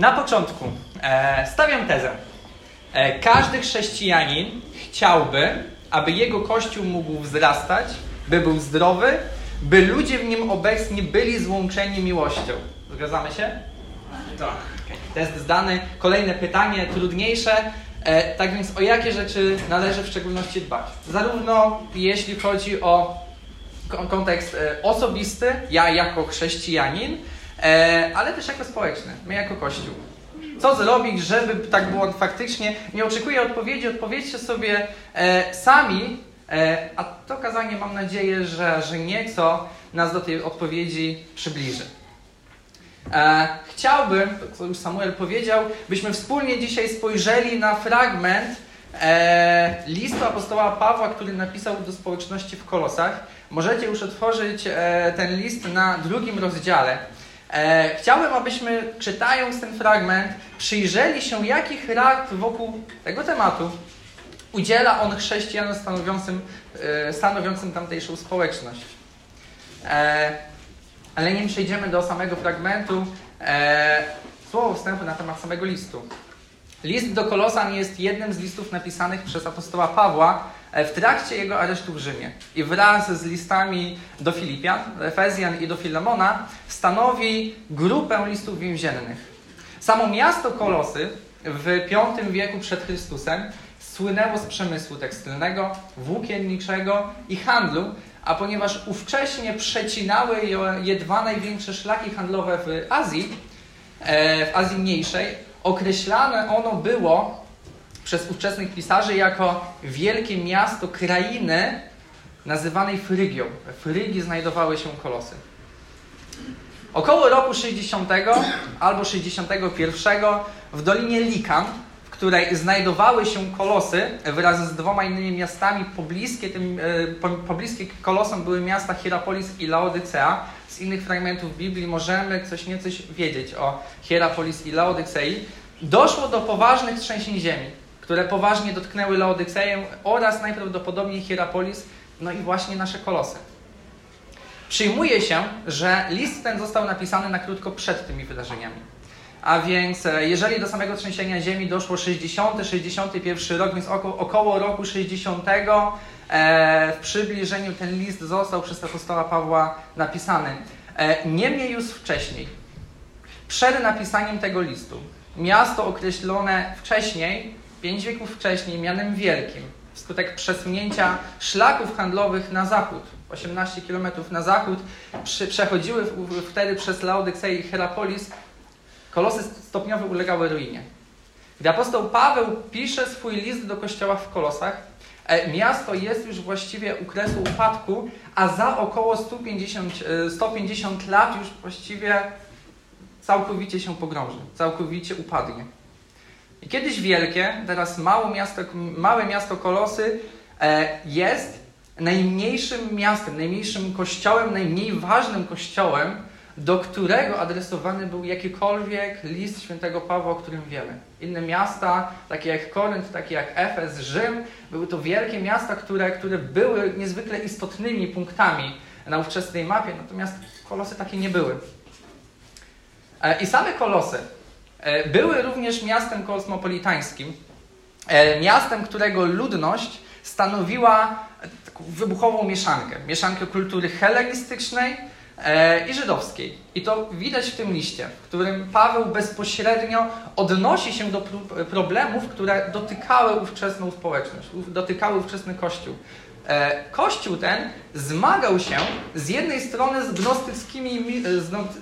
Na początku e, stawiam tezę. E, każdy chrześcijanin chciałby, aby jego kościół mógł wzrastać, by był zdrowy, by ludzie w nim obecni byli złączeni miłością. Zgadzamy się? Tak. Okay. Test zdany. Kolejne pytanie, trudniejsze. E, tak więc o jakie rzeczy należy w szczególności dbać? Zarówno jeśli chodzi o kontekst e, osobisty, ja jako chrześcijanin, e, ale też jako społeczny, my jako Kościół. Co zrobić, żeby tak było faktycznie? Nie oczekuję odpowiedzi, odpowiedzcie sobie e, sami, a to kazanie mam nadzieję, że, że nieco nas do tej odpowiedzi przybliży. Chciałbym, co już Samuel powiedział, byśmy wspólnie dzisiaj spojrzeli na fragment listu apostoła Pawła, który napisał do społeczności w Kolosach. Możecie już otworzyć e, ten list na drugim rozdziale. E, chciałbym, abyśmy czytając ten fragment, przyjrzeli się, jakich rad wokół tego tematu udziela on chrześcijanom stanowiącym, e, stanowiącym tamtejszą społeczność. Ale nim przejdziemy do samego fragmentu, słowo wstępu na temat samego listu. List do Kolosan jest jednym z listów napisanych przez apostoła Pawła, E, w trakcie jego aresztu w Rzymie i wraz z listami do Filipian, Efezjan i do Filemona stanowi grupę listów więziennych. Samo miasto Kolosy w V wieku przed Chrystusem słynęło z przemysłu tekstylnego, włókienniczego i handlu, a ponieważ ówcześnie przecinały je dwa największe szlaki handlowe w Azji, e, w Azji Mniejszej, określane ono było przez ówczesnych pisarzy jako wielkie miasto krainy nazywanej Frygią. W Frygii znajdowały się kolosy. Około roku 60 albo 61 w Dolinie Likan, w której znajdowały się kolosy wraz z dwoma innymi miastami, pobliskie, tym, e, pobliskie kolosom były miasta Hierapolis i Laodycea. Z innych fragmentów Biblii możemy coś niecoś wiedzieć o Hierapolis i Laodycei. Doszło do poważnych trzęsień ziemi które poważnie dotknęły Laodykseję oraz najprawdopodobniej Hierapolis, no i właśnie nasze kolosy. Przyjmuje się, że list ten został napisany na krótko przed tymi wydarzeniami. A więc e, jeżeli do samego trzęsienia ziemi doszło 60, 61 rok, więc około, około roku 60 e, w przybliżeniu ten list został przez apostoła Pawła napisany. E, niemniej już wcześniej, przed napisaniem tego listu, miasto określone wcześniej pięć wieków wcześniej mianem wielkim, wskutek przesunięcia szlaków handlowych na zachód, 18 km na zachód, przy, przechodziły wtedy przez Laodykseję i Herapolis, kolosy stopniowo ulegały ruinie. Gdy apostoł Paweł pisze swój list do kościoła w Kolosach, e, miasto jest już właściwie u kresu upadku, a za około 150, 150 e, lat już właściwie całkowicie się pogrąży, całkowicie upadnie. I kiedyś wielkie, teraz małe miasto, małe miasto Kolosy e, jest najmniejszym miastem, najmniejszym kościołem, najmniej ważnym kościołem, do którego adresowany był jakikolwiek list świętego Pawła, o którym wiemy. Inne miasta, takie jak Korynt, takie jak Efes, Rzym, były to wielkie miasta, które, które były niezwykle istotnymi punktami na ówczesnej mapie, natomiast kolosy takie nie były. E, I same kolosy były również miastem kosmopolitańskim, e, miastem, którego ludność stanowiła wybuchową mieszankę. Mieszankę kultury hellenistycznej e, i żydowskiej. I to widać w tym liście, w którym Paweł bezpośrednio odnosi się do problemów, które dotykały ówczesną społeczność, dotykały ówczesny Kościół. E, Kościół ten zmagał się z jednej strony z, gnostyckimi,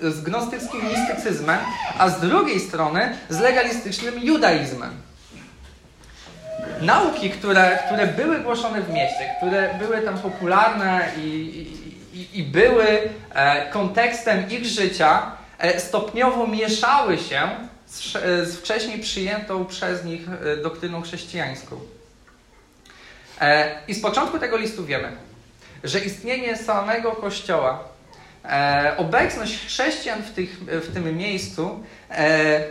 z gnostyckim mistycyzmem, a z drugiej strony z legalistycznym judaizmem. Nauki, które, które były głoszone w mieście, które były tam popularne i, i, i były e, kontekstem ich życia, e, stopniowo mieszały się z, z wcześniej przyjętą przez nich doktryną chrześcijańską. E, I z początku tego listu wiemy, że istnienie samego Kościoła, e, obecność chrześcijan w, tych, w tym miejscu, e,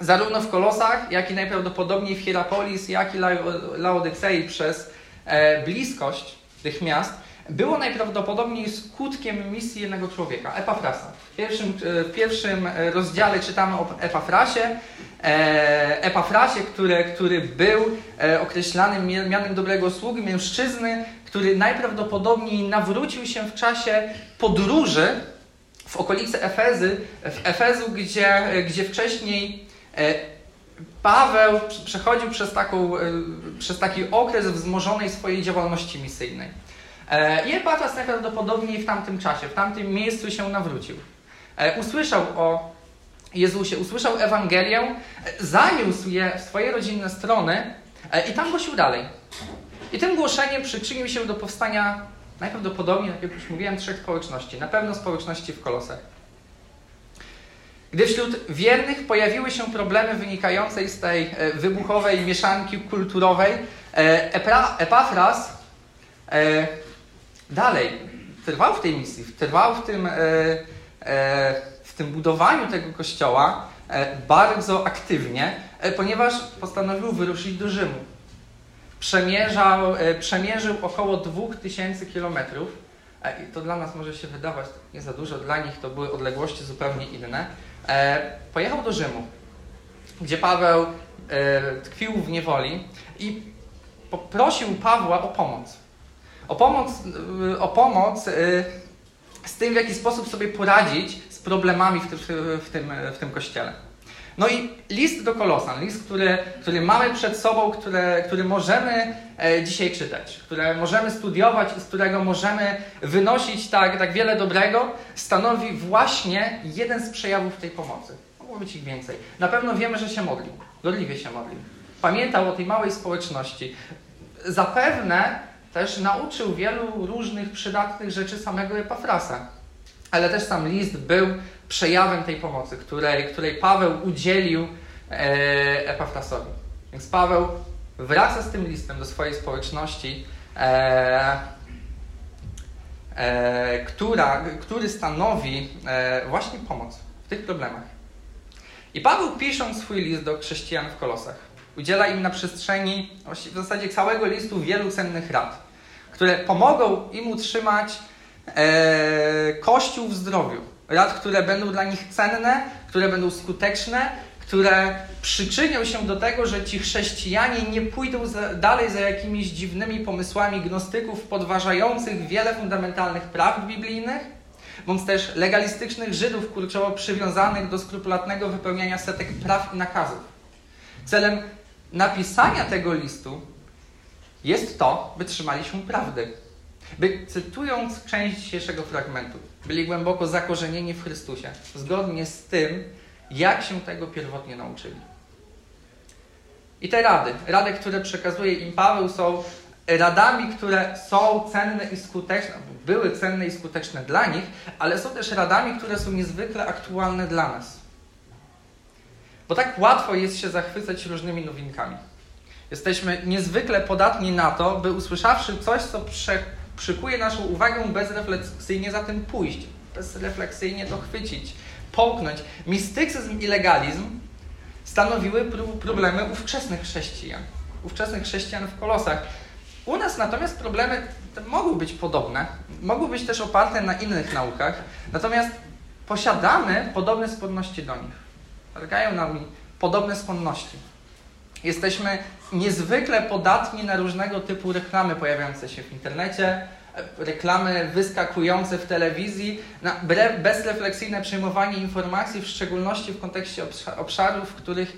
zarówno w Kolosach, jak i najprawdopodobniej w Hierapolis, jak i Laodycei przez bliskość tych miast, było najprawdopodobniej skutkiem misji jednego człowieka, Epafrasa. W pierwszym, e, w pierwszym rozdziale czytamy o Epafrasie, Epafrasie, który, który był określanym mianem dobrego sługi, mężczyzny, który najprawdopodobniej nawrócił się w czasie podróży w okolicy Efezy, w Efezu, gdzie, gdzie wcześniej Paweł przechodził przez, taką, przez taki okres wzmożonej swojej działalności misyjnej. E, I Epafras najprawdopodobniej w tamtym czasie, w tamtym miejscu się nawrócił. E, usłyszał o Jezusie, usłyszał Ewangelię, e, zaniósł je w swoje rodzinne strony i tam głosił dalej. I tym głoszeniem przyczynił się do powstania najprawdopodobniej, tak jak już mówiłem, trzech społeczności. Na pewno społeczności w Kolosach. Gdy wśród wiernych pojawiły się problemy wynikające z tej wybuchowej mieszanki kulturowej, Epafras dalej trwał w tej misji, trwał w tym, e, e, w tym budowaniu tego kościoła e, bardzo aktywnie, ponieważ postanowił wyruszyć do Rzymu. Przemierzał, przemierzył około 2000 kilometrów. I to dla nas może się wydawać nie za dużo, dla nich to były odległości zupełnie inne. Pojechał do Rzymu, gdzie Paweł tkwił w niewoli i poprosił Pawła o pomoc o pomoc, y, o pomoc y, z tym, w jaki sposób sobie poradzić z problemami w tym, w tym, w tym kościele. No i list do Kolosan, list, który, który mamy przed sobą, które, który możemy e, dzisiaj czytać, które możemy studiować, z którego możemy wynosić tak, tak wiele dobrego, stanowi właśnie jeden z przejawów tej pomocy. Mogło być ich więcej. Na pewno wiemy, że się modlił, gorliwie się modlił. Pamiętał o tej małej społeczności. Zapewne też nauczył wielu różnych przydatnych rzeczy samego Epafrasa. Ale też sam list był przejawem tej pomocy, której, której Paweł udzielił e, Epafrasowi. Więc Paweł wraca z tym listem do swojej społeczności, e, e, która, który stanowi e, właśnie pomoc w tych problemach. I Paweł pisząc swój list do chrześcijan w Kolosach, udziela im na przestrzeni w zasadzie całego listu wielu cennych rad które pomogą im utrzymać e, Kościół w zdrowiu. Rad, które będą dla nich cenne, które będą skuteczne, które przyczynią się do tego, że ci chrześcijanie nie pójdą za, dalej za jakimiś dziwnymi pomysłami gnostyków podważających wiele fundamentalnych praw biblijnych, bądź też legalistycznych Żydów kurczowo przywiązanych do skrupulatnego wypełniania setek praw i nakazów. Celem napisania tego listu jest to, by trzymali się prawdy. By, cytując część dzisiejszego fragmentu, byli głęboko zakorzenieni w Chrystusie, zgodnie z tym, jak się tego pierwotnie nauczyli. I te rady, rady, które przekazuje im Paweł, są radami, które są cenne i skuteczne, były cenne i skuteczne dla nich, ale są też radami, które są niezwykle aktualne dla nas. Bo tak łatwo jest się zachwycać różnymi nowinkami. Jesteśmy niezwykle podatni na to, by usłyszawszy coś, co przykuje naszą uwagę, bezrefleksyjnie za tym pójść, bezrefleksyjnie to chwycić, połknąć. Mistycyzm i legalizm stanowiły problemy ówczesnych chrześcijan, ówczesnych chrześcijan w kolosach. U nas natomiast problemy mogą być podobne, mogą być też oparte na innych naukach, natomiast posiadamy podobne skłonności do nich. Targają nam podobne skłonności. Jesteśmy niezwykle podatni na różnego typu reklamy pojawiające się w internecie, reklamy wyskakujące w telewizji, na bezrefleksyjne przyjmowanie informacji, w szczególności w kontekście obszarów, w których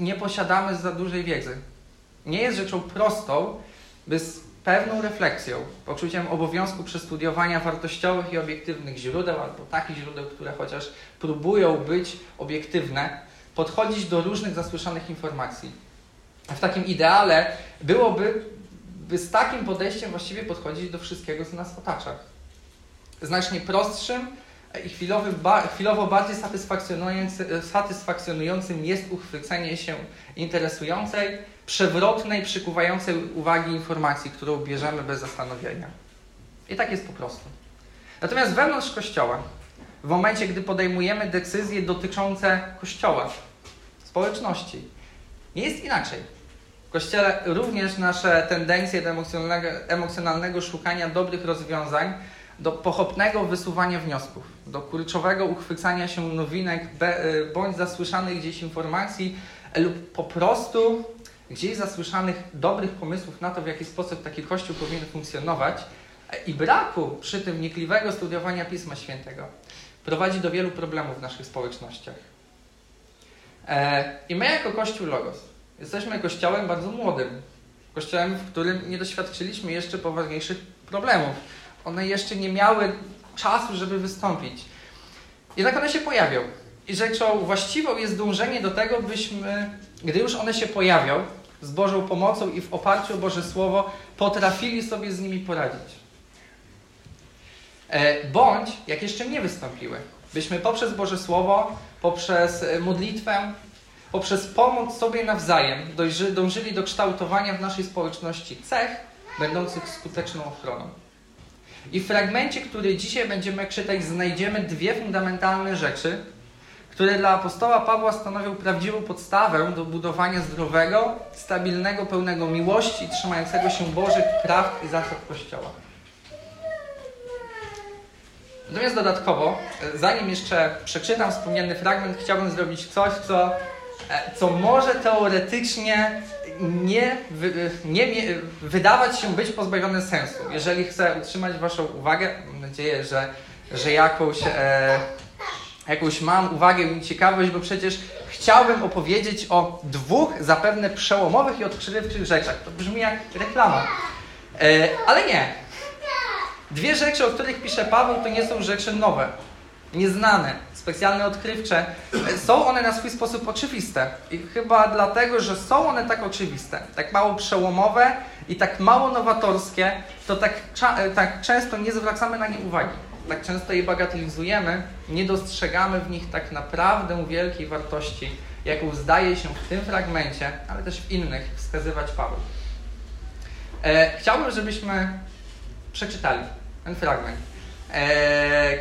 nie posiadamy za dużej wiedzy. Nie jest rzeczą prostą, by z pewną refleksją, poczuciem obowiązku przestudiowania wartościowych i obiektywnych źródeł, albo takich źródeł, które chociaż próbują być obiektywne, podchodzić do różnych zasłyszanych informacji w takim ideale byłoby by z takim podejściem właściwie podchodzić do wszystkiego, co nas otacza. Znacznie prostszym i chwilowo bardziej satysfakcjonującym jest uchwycenie się interesującej, przewrotnej, przykuwającej uwagi informacji, którą bierzemy bez zastanowienia. I tak jest po prostu. Natomiast wewnątrz Kościoła, w momencie, gdy podejmujemy decyzje dotyczące Kościoła, społeczności, nie jest inaczej. Kościele również nasze tendencje do emocjonalnego, emocjonalnego szukania dobrych rozwiązań, do pochopnego wysuwania wniosków, do kurczowego uchwycania się nowinek y, bądź zasłyszanych gdzieś informacji lub po prostu gdzieś zasłyszanych dobrych pomysłów na to, w jaki sposób taki Kościół powinien funkcjonować i braku przy tym wnikliwego studiowania Pisma Świętego prowadzi do wielu problemów w naszych społecznościach. E, I my jako Kościół Logos jesteśmy kościołem bardzo młodym, kościołem, w którym nie doświadczyliśmy jeszcze poważniejszych problemów. One jeszcze nie miały czasu, żeby wystąpić. Jednak one się pojawią. I rzeczą właściwą jest dążenie do tego, byśmy, gdy już one się pojawią, z Bożą pomocą i w oparciu o Boże Słowo, potrafili sobie z nimi poradzić. E, bądź, jak jeszcze nie wystąpiły, byśmy poprzez Boże Słowo, poprzez e, modlitwę, poprzez pomoc sobie nawzajem dążyli do kształtowania w naszej społeczności cech będących skuteczną ochroną. I w fragmencie, który dzisiaj będziemy czytać, znajdziemy dwie fundamentalne rzeczy, które dla apostoła Pawła stanowią prawdziwą podstawę do budowania zdrowego, stabilnego, pełnego miłości, trzymającego się Bożych praw i zasad Kościoła. Natomiast dodatkowo, zanim jeszcze przeczytam wspomniany fragment, chciałbym zrobić coś, co, e, co może teoretycznie nie, nie, nie wydawać się być pozbawione sensu. Jeżeli chcę utrzymać Waszą uwagę, mam nadzieję, że, że jakąś, e, jakąś mam uwagę i ciekawość, bo przecież chciałbym opowiedzieć o dwóch zapewne przełomowych i odkrywczych rzeczach. To brzmi jak reklama. E, ale nie. Dwie rzeczy, o których pisze Paweł, to nie są rzeczy nowe, nieznane, specjalnie odkrywcze. Są one na swój sposób oczywiste. I chyba dlatego, że są one tak oczywiste, tak mało przełomowe i tak mało nowatorskie, to tak, tak często nie zwracamy na nie uwagi. Tak często je bagatelizujemy, nie dostrzegamy w nich tak naprawdę wielkiej wartości, jaką zdaje się w tym fragmencie, ale też w innych wskazywać Paweł. E, chciałbym, żebyśmy przeczytali ten fragment. E,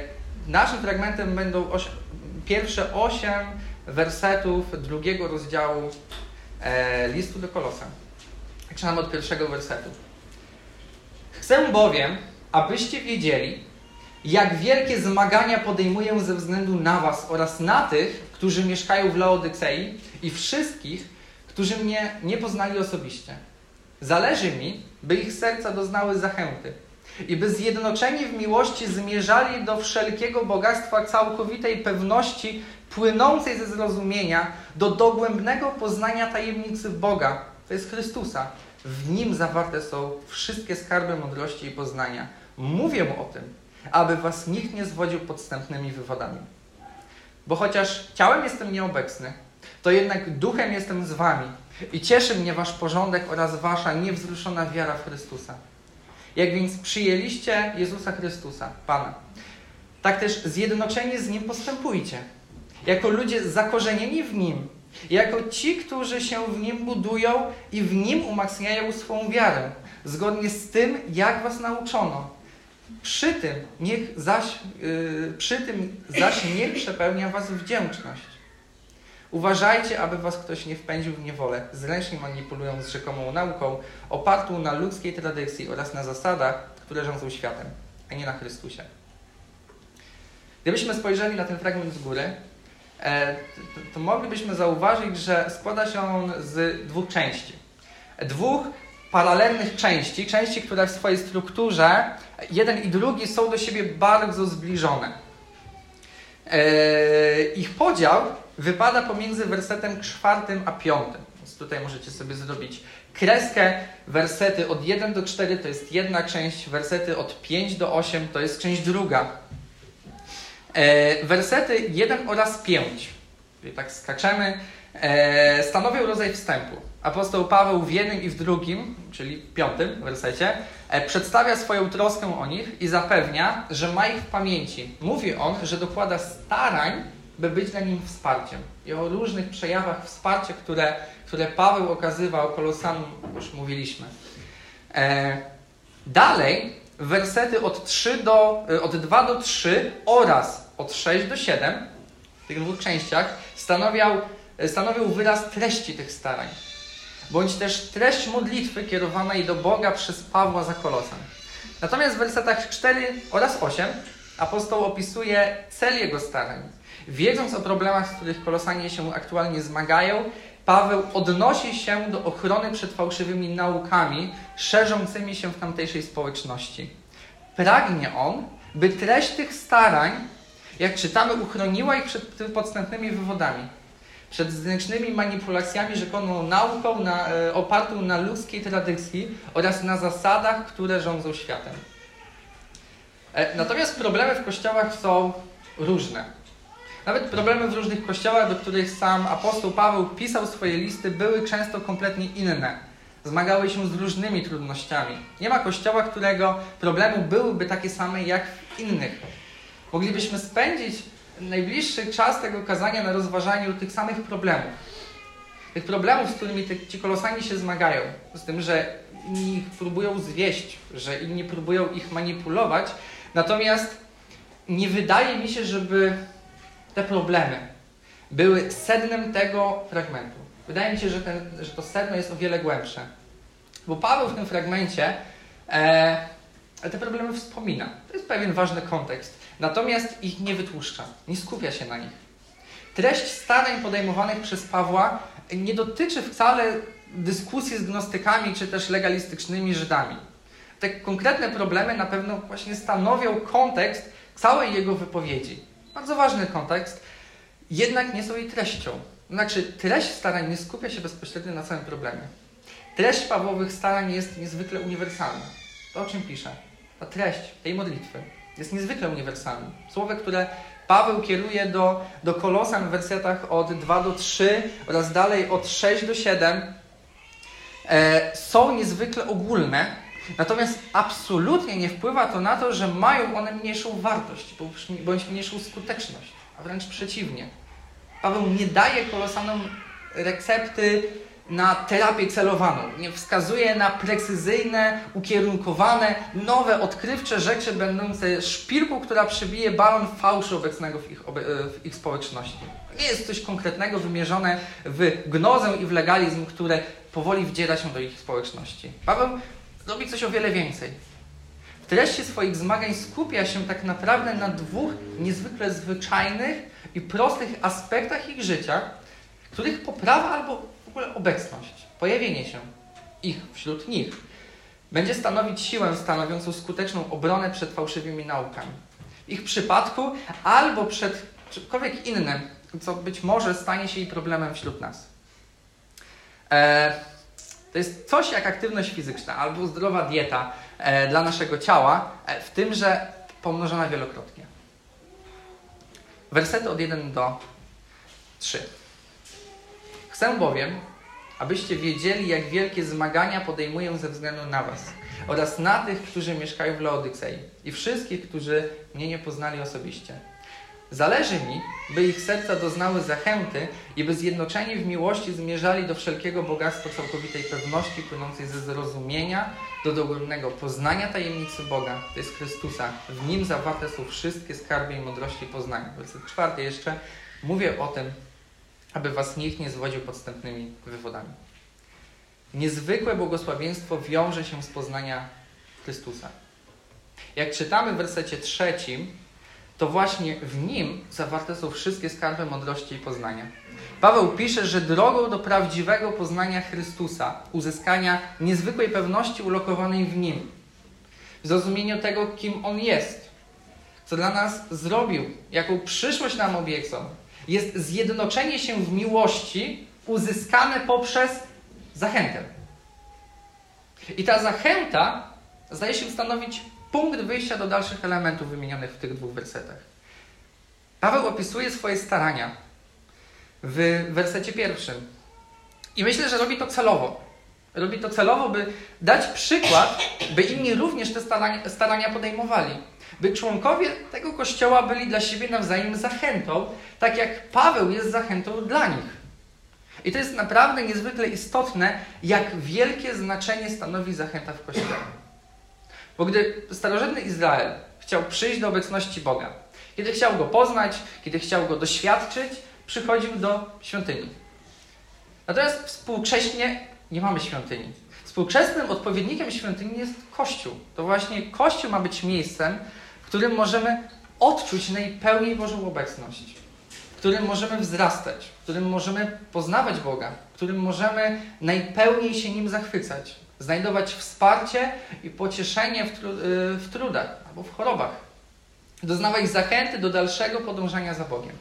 naszym fragmentem będą pierwsze osiem wersetów drugiego rozdziału e, listu do Kolosa. Zaczynamy od pierwszego wersetu. Chcę bowiem, abyście wiedzieli, jak wielkie zmagania podejmuję ze względu na Was oraz na tych, którzy mieszkają w Laodycei i wszystkich, którzy mnie nie poznali osobiście. Zależy mi, by ich serca doznały zachęty i by zjednoczeni w miłości zmierzali do wszelkiego bogactwa całkowitej pewności płynącej ze zrozumienia do dogłębnego poznania tajemnicy Boga, to jest Chrystusa. W Nim zawarte są wszystkie skarby mądrości i poznania. Mówię o tym, aby was nikt nie zwodził podstępnymi wywodami. Bo chociaż ciałem jestem nieobecny, to jednak duchem jestem z wami i cieszy mnie wasz porządek oraz wasza niewzruszona wiara w Chrystusa. Jak więc przyjęliście Jezusa Chrystusa, Pana, tak też zjednoczeni z Nim postępujcie. Jako ludzie zakorzenieni w Nim, jako ci, którzy się w Nim budują i w Nim umacniają swą wiarę, zgodnie z tym, jak Was nauczono. Przy tym, niech zaś, yy, przy tym zaś niech przepełnia Was wdzięczność. Uważajcie, aby was ktoś nie wpędził w niewolę, zręcznie manipulując rzekomą nauką, opartą na ludzkiej tradycji oraz na zasadach, które rządzą światem, a nie na Chrystusie. Gdybyśmy spojrzeli na ten fragment z góry, e, to, moglibyśmy zauważyć, że składa się on z dwóch części. Dwóch paralelnych części, części, które w swojej strukturze jeden i drugi są do siebie bardzo zbliżone. E, ich podział wypada pomiędzy wersetem czwartym a piątym. Więc tutaj możecie sobie zrobić kreskę. Wersety od 1 do 4 to jest jedna część, wersety od 5 do 8 to jest część druga. E, wersety 1 oraz 5, czyli tak skaczemy, e, stanowią rodzaj wstępu. Apostoł Paweł w jednym i w drugim, czyli piątym wersecie, e, przedstawia swoją troskę o nich i zapewnia, że ma ich w pamięci. Mówi on, że dokłada starań by być dla nim wsparciem. I o różnych przejawach wsparcia, które, które Paweł okazywał Kolosanom, już mówiliśmy. E, dalej, wersety od, 3 do, e, od 2 do 3 oraz od 6 do 7 w tych dwóch częściach stanowiał, stanowił wyraz treści tych starań. bądź też treść modlitwy kierowanej do Boga przez Pawła za Kolosan. Natomiast w wersetach 4 oraz 8 apostoł opisuje cel jego starań. Wiedząc o problemach, z których Kolosanie się aktualnie zmagają, Paweł odnosi się do ochrony przed fałszywymi naukami szerzącymi się w tamtejszej społeczności. Pragnie on, by treść tych starań, jak czytamy, uchroniła ich przed podstępnymi wywodami, przed zewnętrznymi manipulacjami rzekomą nauką na, e, opartą na ludzkiej tradycji oraz na zasadach, które rządzą światem. E, natomiast problemy w kościołach są różne. Nawet problemy w różnych kościołach, do których sam apostoł Paweł pisał swoje listy, były często kompletnie inne. Zmagały się z różnymi trudnościami. Nie ma kościoła, którego problemy byłyby takie same jak w innych. Moglibyśmy spędzić najbliższy czas tego kazania na rozważaniu tych samych problemów. Tych problemów, z którymi te, ci kolosani się zmagają. Z tym, że inni ich próbują zwieść, że inni próbują ich manipulować. Natomiast nie wydaje mi się, żeby te problemy były sednem tego fragmentu. Wydaje mi się, że, ten, że to sedno jest o wiele głębsze. Bo Paweł w tym fragmencie e, te problemy wspomina. To jest pewien ważny kontekst. Natomiast ich nie wytłuszcza, nie skupia się na nich. Treść starań podejmowanych przez Pawła nie dotyczy wcale dyskusji z gnostykami czy też legalistycznymi Żydami. Te konkretne problemy na pewno właśnie stanowią kontekst całej jego wypowiedzi. Bardzo ważny kontekst, jednak nie są jej treścią. Znaczy, treść starań nie skupia się bezpośrednio na całym problemie. Treść Pawłowych starań jest niezwykle uniwersalna. To o czym pisze? Ta treść tej modlitwy jest niezwykle uniwersalna. Słowo, które Paweł kieruje do, do Kolosan w wersetach od 2 do 3 oraz dalej od 6 do 7 e, są niezwykle ogólne, natomiast absolutnie nie wpływa to na to, że mają one mniejszą wartość bądź mniejszą skuteczność, a wręcz przeciwnie. Paweł nie daje Kolosanom recepty na terapię celowaną. Nie wskazuje na precyzyjne, ukierunkowane, nowe, odkrywcze rzeczy będące szpilką, która przybije balon fałszu obecnego w ich, w ich społeczności. Nie jest coś konkretnego wymierzone w gnozę i w legalizm, które powoli wdziera się do ich społeczności. Paweł robi coś o wiele więcej. W treści swoich zmagań skupia się tak naprawdę na dwóch niezwykle zwyczajnych i prostych aspektach ich życia, których poprawa albo ogóle obecność, pojawienie się ich wśród nich będzie stanowić siłę stanowiącą skuteczną obronę przed fałszywymi naukami. W ich przypadku albo przed czymkolwiek innym, co być może stanie się i problemem wśród nas. E, to jest coś jak aktywność fizyczna albo zdrowa dieta e, dla naszego ciała, e, w tym, że pomnożona wielokrotnie. Wersety od 1 do 3. Chcę bowiem, abyście wiedzieli, jak wielkie zmagania podejmuję ze względu na Was oraz na tych, którzy mieszkają w Laodycei i wszystkich, którzy mnie nie poznali osobiście. Zależy mi, by ich serca doznały zachęty i by zjednoczeni w miłości zmierzali do wszelkiego bogactwa całkowitej pewności płynącej ze zrozumienia do dogłębnego poznania tajemnicy Boga, to jest Chrystusa. W Nim zawarte są wszystkie skarby i mądrości poznania. Werset czwarty jeszcze mówię o tym, aby was nikt nie zwodził podstępnymi wywodami. Niezwykłe błogosławieństwo wiąże się z poznania Chrystusa. Jak czytamy w wersecie trzecim, to właśnie w nim zawarte są wszystkie skarby mądrości i poznania. Paweł pisze, że drogą do prawdziwego poznania Chrystusa, uzyskania niezwykłej pewności ulokowanej w nim, w zrozumieniu tego, kim On jest, co dla nas zrobił, jaką przyszłość nam obiecał, jest zjednoczenie się w miłości uzyskane poprzez zachętę. I ta zachęta zdaje się stanowić punkt wyjścia do dalszych elementów wymienionych w tych dwóch wersetach. Paweł opisuje swoje starania w wersecie pierwszym. I myślę, że robi to celowo. Robi to celowo, by dać przykład, by inni również te starania, podejmowali by członkowie tego kościoła byli dla siebie nawzajem zachętą, tak jak Paweł jest zachętą dla nich. I to jest naprawdę niezwykle istotne, jak wielkie znaczenie stanowi zachęta w kościele. Bo gdy starożytny Izrael chciał przyjść do obecności Boga, kiedy chciał go poznać, kiedy chciał go doświadczyć, przychodził do świątyni. Natomiast współcześnie nie mamy świątyni. Współczesnym odpowiednikiem świątyni jest Kościół. To właśnie Kościół ma być miejscem, w którym możemy odczuć najpełniej Bożą obecność, w którym możemy wzrastać, w którym możemy poznawać Boga, w którym możemy najpełniej się Nim zachwycać, znajdować wsparcie i pocieszenie w, tru y, w trudach albo w chorobach, doznawać zachęty do dalszego podążania za Bogiem.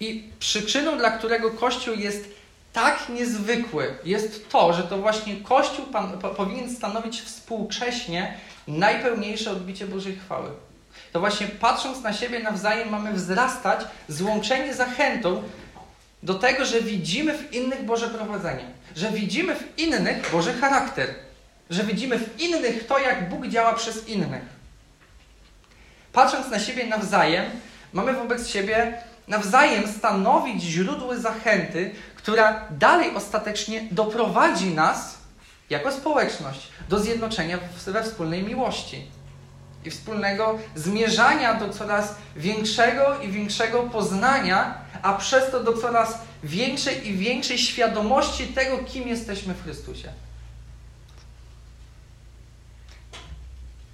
I przyczyną, dla którego Kościół jest tak niezwykły, jest to, że to właśnie Kościół pan, po, powinien stanowić współcześnie najpełniejsze odbicie Bożej chwały. To właśnie patrząc na siebie nawzajem mamy wzrastać, złączeni zachętą do tego, że widzimy w innych Boże prowadzenie, że widzimy w innych Boży charakter, że widzimy w innych to, jak Bóg działa przez innych. Patrząc na siebie nawzajem, mamy wobec siebie nawzajem stanowić źródło zachęty, która dalej ostatecznie doprowadzi nas jako społeczność do zjednoczenia we wspólnej miłości i wspólnego zmierzania do coraz większego i większego poznania, a przez to do coraz większej i większej świadomości tego, kim jesteśmy w Chrystusie.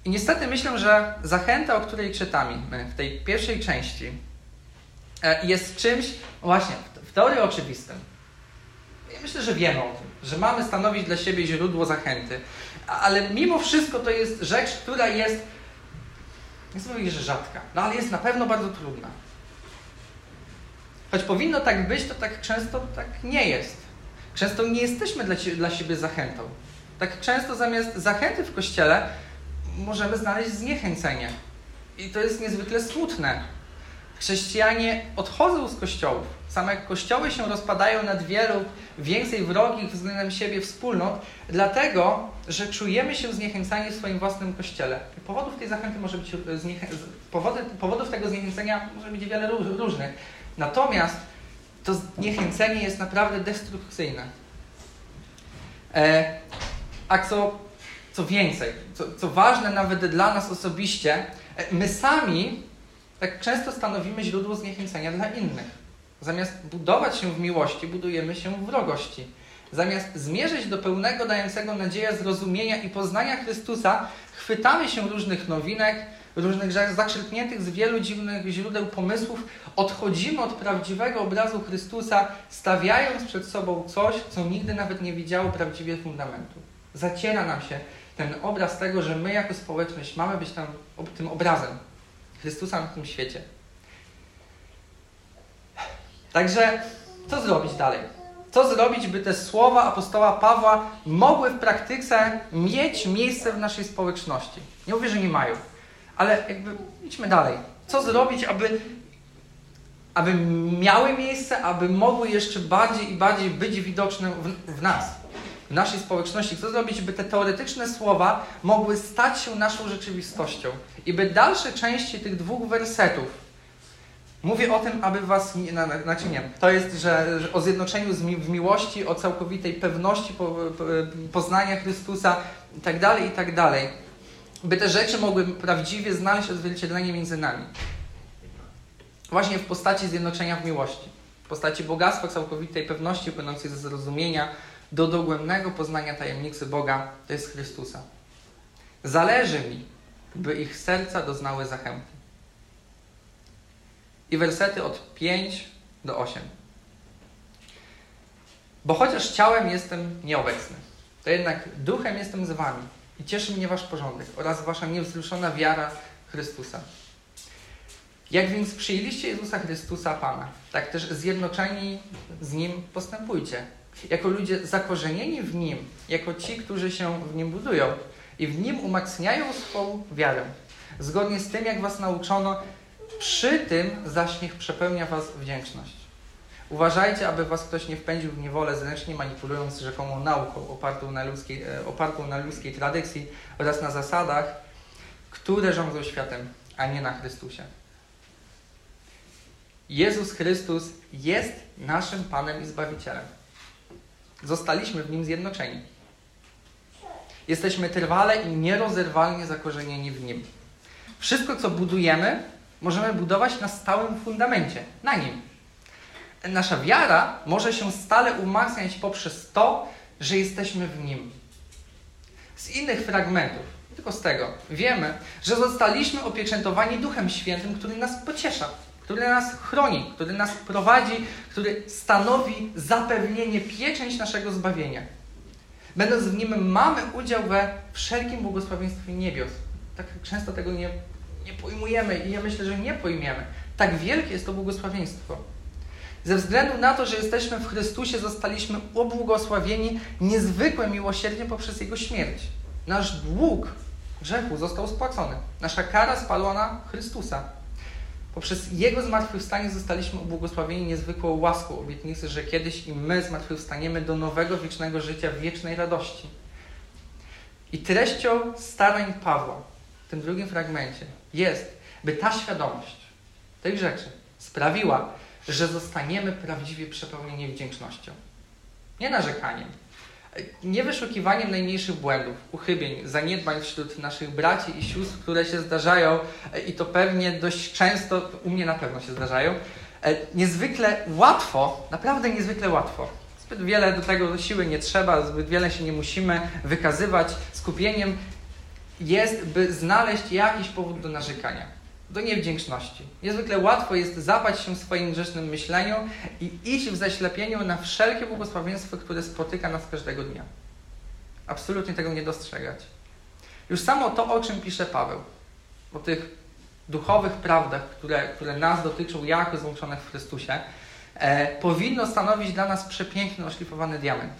I niestety myślę, że zachęta, o której czytamy w tej pierwszej części, e, jest czymś właśnie w teorii oczywistym. Myślę, że wiemy o tym, że mamy stanowić dla siebie źródło zachęty, ale mimo wszystko to jest rzecz, która jest, nie chcę powiedzieć, że rzadka, no ale jest na pewno bardzo trudna. Choć powinno tak być, to tak często tak nie jest. Często nie jesteśmy dla, dla siebie zachętą. Tak często zamiast zachęty w kościele możemy znaleźć zniechęcenie. I to jest niezwykle smutne. Chrześcijanie odchodzą z kościołów. Same kościoły się rozpadają na wielu więcej wrogich względem siebie wspólnot, dlatego, że czujemy się zniechęcani w swoim własnym kościele. Powodów tej zachęty może być powody, powodów tego zniechęcenia może być wiele różnych. Natomiast to zniechęcenie jest naprawdę destrukcyjne. E, a co co więcej, co, co ważne nawet dla nas osobiście, e, my sami tak często stanowimy źródło zniechęcenia dla innych. Zamiast budować się w miłości, budujemy się w wrogości. Zamiast zmierzyć do pełnego, dającego nadzieję zrozumienia i poznania Chrystusa, chwytamy się różnych nowinek, różnych zaczerpniętych z wielu dziwnych źródeł pomysłów, odchodzimy od prawdziwego obrazu Chrystusa, stawiając przed sobą coś, co nigdy nawet nie widziało prawdziwie fundamentu. Zaciera nam się ten obraz tego, że my jako społeczność mamy być tam tym obrazem Chrystusa na tym świecie. Także co zrobić dalej? Co zrobić, by te słowa apostoła Pawła mogły w praktyce mieć miejsce w naszej społeczności? Nie mówię, że nie mają, ale jakby idźmy dalej. Co zrobić, aby, aby miały miejsce, aby mogły jeszcze bardziej i bardziej być widoczne w, w nas? w naszej społeczności, co zrobić, by te teoretyczne słowa mogły stać się naszą rzeczywistością i by dalsze części tych dwóch wersetów Mówię o tym, aby was, nie, znaczy nie, to jest, że, że o zjednoczeniu mi, w miłości, o całkowitej pewności po, po, poznania Chrystusa i tak dalej, i tak dalej. By te rzeczy mogły prawdziwie znaleźć odzwierciedlenie między nami. Właśnie w postaci zjednoczenia w miłości. W postaci bogactwa całkowitej pewności płynącej ze zrozumienia, do dogłębnego poznania tajemnicy Boga, to jest Chrystusa. Zależy mi, by ich serca doznały zachęty. I wersety od 5 do 8. Bo chociaż ciałem jestem nieobecny, to jednak duchem jestem z wami i cieszy mnie wasz porządek oraz wasza niewzruszona wiara Chrystusa. Jak więc przyjęliście Jezusa Chrystusa Pana, tak też zjednoczeni z Nim postępujcie jako ludzie zakorzenieni w Nim, jako ci, którzy się w Nim budują i w Nim umacniają swoją wiarę. Zgodnie z tym, jak Was nauczono, przy tym zaś niech przepełnia Was wdzięczność. Uważajcie, aby Was ktoś nie wpędził w niewolę zręcznie manipulując rzekomą nauką opartą na ludzkiej, e, opartą na ludzkiej tradycji oraz na zasadach, które rządzą światem, a nie na Chrystusie. Jezus Chrystus jest naszym Panem i Zbawicielem. Zostaliśmy w nim zjednoczeni. Jesteśmy trwale i nierozerwalnie zakorzenieni w nim. Wszystko, co budujemy, możemy budować na stałym fundamencie, na nim. Nasza wiara może się stale umacniać poprzez to, że jesteśmy w Nim. Z innych fragmentów, tylko z tego, wiemy, że zostaliśmy opieczętowani Duchem Świętym, który nas pociesza, który nas chroni, który nas prowadzi, który stanowi zapewnienie, pieczęć naszego zbawienia. Będąc w nim, mamy udział we wszelkim błogosławieństwie niebios. Tak często tego nie, nie pojmujemy i ja myślę, że nie pojmiemy. Tak wielkie jest to błogosławieństwo. Ze względu na to, że jesteśmy w Chrystusie, zostaliśmy ubłogosławieni niezwykłe miłosierdzie poprzez Jego śmierć. Nasz dług grzechu został spłacony. Nasza kara spalona Chrystusa. Poprzez Jego zmartwychwstanie zostaliśmy ubłogosławieni niezwykłą łaską obietnicy, że kiedyś i my zmartwychwstaniemy do nowego, wiecznego życia, wiecznej radości. I treścią starań Pawła w tym drugim fragmencie jest, by ta świadomość tych rzeczy sprawiła, że zostaniemy prawdziwie przepełnieni wdzięcznością. Nie narzekaniem, nie wyszukiwaniem najmniejszych błędów, uchybień, zaniedbań wśród naszych braci i sióstr, które się zdarzają i to pewnie dość często, u mnie na pewno się zdarzają, niezwykle łatwo, naprawdę niezwykle łatwo. Zbyt wiele do tego siły nie trzeba, zbyt wiele się nie musimy wykazywać skupieniem, jest, by znaleźć jakiś powód do narzekania do niewdzięczności. Niezwykle łatwo jest zapać się w swoim grzesznym myśleniu i iść w zaślepieniu na wszelkie błogosławieństwo, które spotyka nas każdego dnia. Absolutnie tego nie dostrzegać. Już samo to, o czym pisze Paweł, o tych duchowych prawdach, które, które nas dotyczą jako złączonych w Chrystusie, e, powinno stanowić dla nas przepiękny, oszlifowany diament,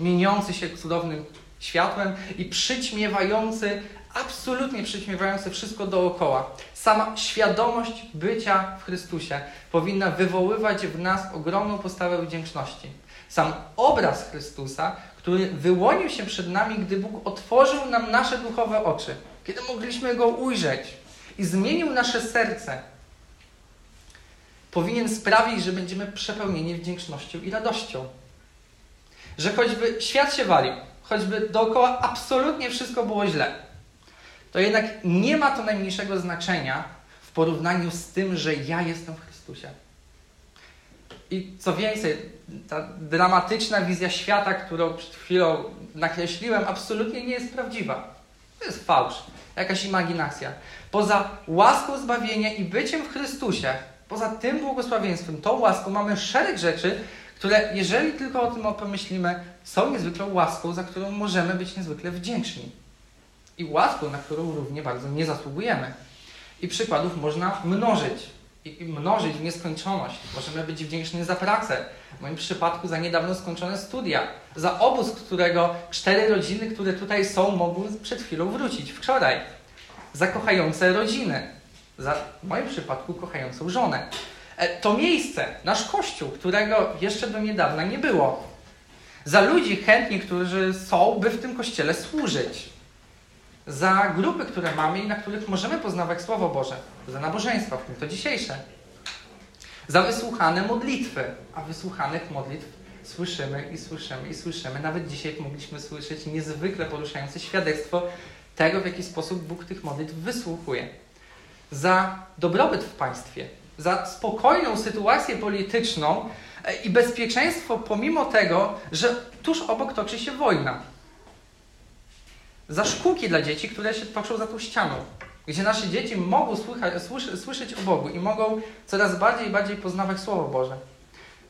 mieniący się cudownym światłem i przyćmiewający absolutnie przyćmiewające wszystko dookoła. Sama świadomość bycia w Chrystusie powinna wywoływać w nas ogromną postawę wdzięczności. Sam obraz Chrystusa, który wyłonił się przed nami, gdy Bóg otworzył nam nasze duchowe oczy, kiedy mogliśmy Go ujrzeć i zmienił nasze serce, powinien sprawić, że będziemy przepełnieni wdzięcznością i radością. Że choćby świat się walił, choćby dookoła absolutnie wszystko było źle, to jednak nie ma to najmniejszego znaczenia w porównaniu z tym, że ja jestem w Chrystusie. I co więcej, ta dramatyczna wizja świata, którą przed chwilą nakreśliłem, absolutnie nie jest prawdziwa. To jest fałsz, jakaś imaginacja. Poza łaską zbawienia i byciem w Chrystusie, poza tym błogosławieństwem, tą łaską mamy szereg rzeczy, które, jeżeli tylko o tym pomyślimy, są niezwykłą łaską, za którą możemy być niezwykle wdzięczni i łaską, na którą równie bardzo nie zasługujemy. I przykładów można mnożyć. I mnożyć w nieskończoność. Możemy być wdzięczni za pracę. W moim przypadku za niedawno skończone studia. Za obóz, którego cztery rodziny, które tutaj są, mogły przed chwilą wrócić wczoraj. Za kochające rodziny. Za, w moim przypadku, kochającą żonę. E, to miejsce, nasz kościół, którego jeszcze do niedawna nie było. Za ludzi chętni, którzy są, by w tym kościele służyć za grupy, które mamy i na których możemy poznawać Słowo Boże, za nabożeństwa, w tym to dzisiejsze, za wysłuchane modlitwy, a wysłuchanych modlitw słyszymy i słyszymy i słyszymy. Nawet dzisiaj mogliśmy słyszeć niezwykle poruszające świadectwo tego, w jaki sposób Bóg tych modlitw wysłuchuje. Za dobrobyt w państwie, za spokojną sytuację polityczną i bezpieczeństwo, pomimo tego, że tuż obok toczy się wojna za szkółki dla dzieci, które się toczą za tą ścianą. Gdzie nasze dzieci mogą słychać, słyszy, słyszeć o Bogu i mogą coraz bardziej i bardziej poznawać Słowo Boże.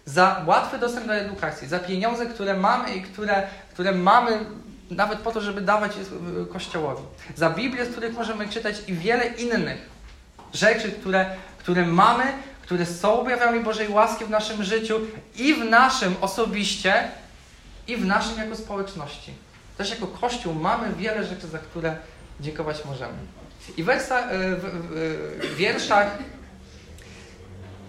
Za łatwy dostęp do edukacji, za pieniądze, które mamy i które, które mamy nawet po to, żeby dawać je Kościołowi. Za Biblię, z których możemy czytać i wiele innych rzeczy, które, które mamy, które są objawami Bożej łaski w naszym życiu i w naszym osobiście, i w naszym jako społeczności. Też jako Kościół mamy wiele rzeczy, za które dziękować możemy. I wersa, w, w, w wierszach,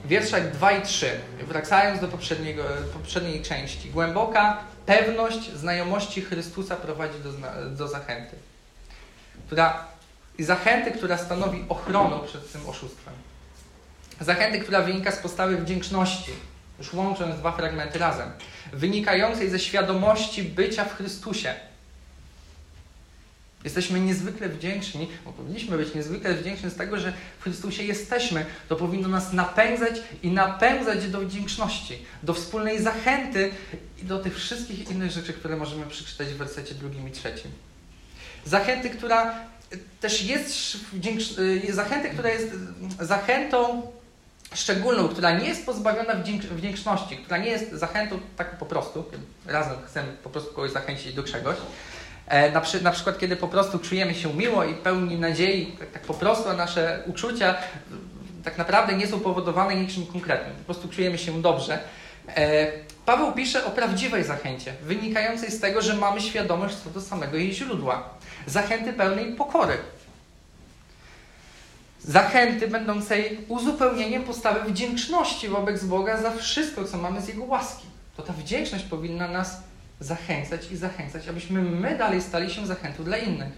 wierszach 2 i 3, wracając do poprzedniego, poprzedniej części, głęboka pewność znajomości Chrystusa prowadzi do, do zachęty. Która, zachęty, która stanowi ochronę przed tym oszustwem. Zachęty, która wynika z postawy wdzięczności, już łącząc dwa fragmenty razem, wynikającej ze świadomości bycia w Chrystusie Jesteśmy niezwykle wdzięczni, bo powinniśmy być niezwykle wdzięczni z tego, że w Chrystusie jesteśmy. To powinno nas napędzać i napędzać do wdzięczności, do wspólnej zachęty i do tych wszystkich innych rzeczy, które możemy przeczytać w wersecie drugim i trzecim. Zachęty, która też jest y, zachęty, która jest zachętą szczególną, która nie jest pozbawiona wdzięczności, która nie jest zachętą tak po prostu, razem chcemy po prostu kogoś zachęcić do czegoś, na, przy, na, przykład, kiedy po prostu czujemy się miło i pełni nadziei, tak, tak po prostu nasze uczucia tak naprawdę nie są powodowane niczym konkretnym, po prostu czujemy się dobrze. E, Paweł pisze o prawdziwej zachęcie, wynikającej z tego, że mamy świadomość co do samego jej źródła. Zachęty pełnej pokory. Zachęty będącej uzupełnieniem postawy wdzięczności wobec Boga za wszystko, co mamy z Jego łaski. To ta wdzięczność powinna nas zachęcać i zachęcać, abyśmy my dalej stali się zachętą dla innych.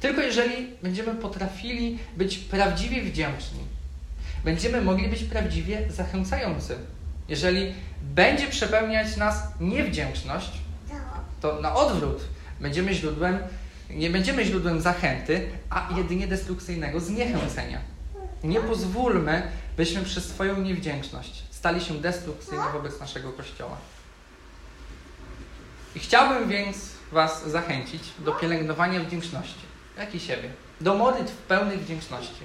Tylko jeżeli będziemy potrafili być prawdziwie wdzięczni, będziemy mogli być prawdziwie zachęcający. Jeżeli będzie przepełniać nas niewdzięczność, to na odwrót będziemy źródłem, nie będziemy źródłem zachęty, a jedynie destrukcyjnego zniechęcenia. Nie pozwólmy, byśmy przez swoją niewdzięczność stali się destrukcyjni wobec naszego Kościoła. Chciałbym więc Was zachęcić do pielęgnowania wdzięczności, jak i siebie, do modlitw pełnych wdzięczności,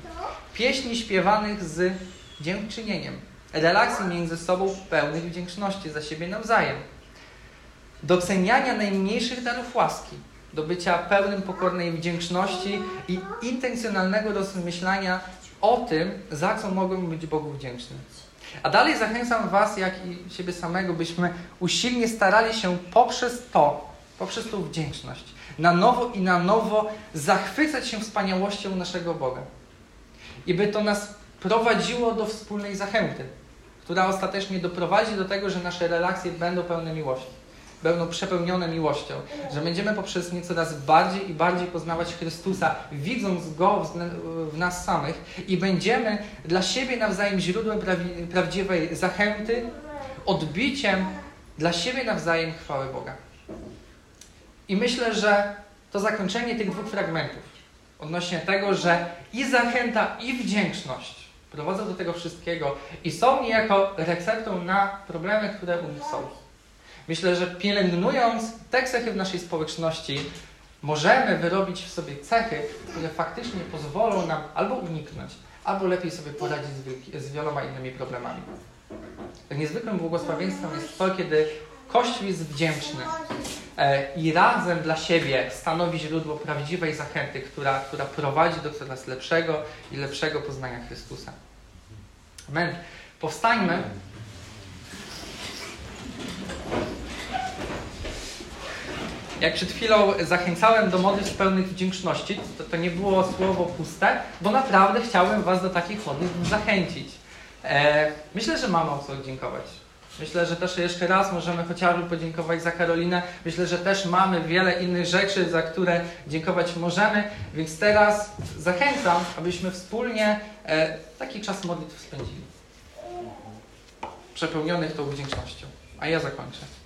pieśni śpiewanych z dziękczynieniem, relacji między sobą pełnych wdzięczności za siebie nawzajem, doceniania najmniejszych darów łaski, do bycia pełnym pokornej wdzięczności i intencjonalnego rozmyślania o tym, za co mogą być Bogu wdzięczni. A dalej zachęcam Was, jak i siebie samego, byśmy usilnie starali się poprzez to, poprzez tą wdzięczność, na nowo i na nowo zachwycać się wspaniałością naszego Boga. I by to nas prowadziło do wspólnej zachęty, która ostatecznie doprowadzi do tego, że nasze relacje będą pełne miłości będą przepełnione miłością, że będziemy poprzez nie coraz bardziej i bardziej poznawać Chrystusa, widząc Go w nas samych i będziemy dla siebie nawzajem źródłem prawdziwej zachęty, odbiciem dla siebie nawzajem chwały Boga. I myślę, że to zakończenie tych dwóch fragmentów odnośnie tego, że i zachęta, i wdzięczność prowadzą do tego wszystkiego i są niejako receptą na problemy, które u nich są. Myślę, że pielęgnując te cechy w naszej społeczności, możemy wyrobić w sobie cechy, które faktycznie pozwolą nam albo uniknąć, albo lepiej sobie poradzić z, wieloma innymi problemami. Tak niezwykłym błogosławieństwem jest to, kiedy Kościół jest wdzięczny e, i razem dla siebie stanowi źródło prawdziwej zachęty, która, która prowadzi do coraz lepszego i lepszego poznania Chrystusa. Amen. Powstańmy. Jak przed chwilą zachęcałem do modlitw pełnych wdzięczności, to, to nie było słowo puste, bo naprawdę chciałem Was do takich modlitw zachęcić. E, myślę, że mamy o co dziękować. Myślę, że też jeszcze raz możemy chociażby podziękować za Karolinę. Myślę, że też mamy wiele innych rzeczy, za które dziękować możemy, więc teraz zachęcam, abyśmy wspólnie e, taki czas modlitw spędzili. Przepełnionych tą wdzięcznością. A ja zakończę.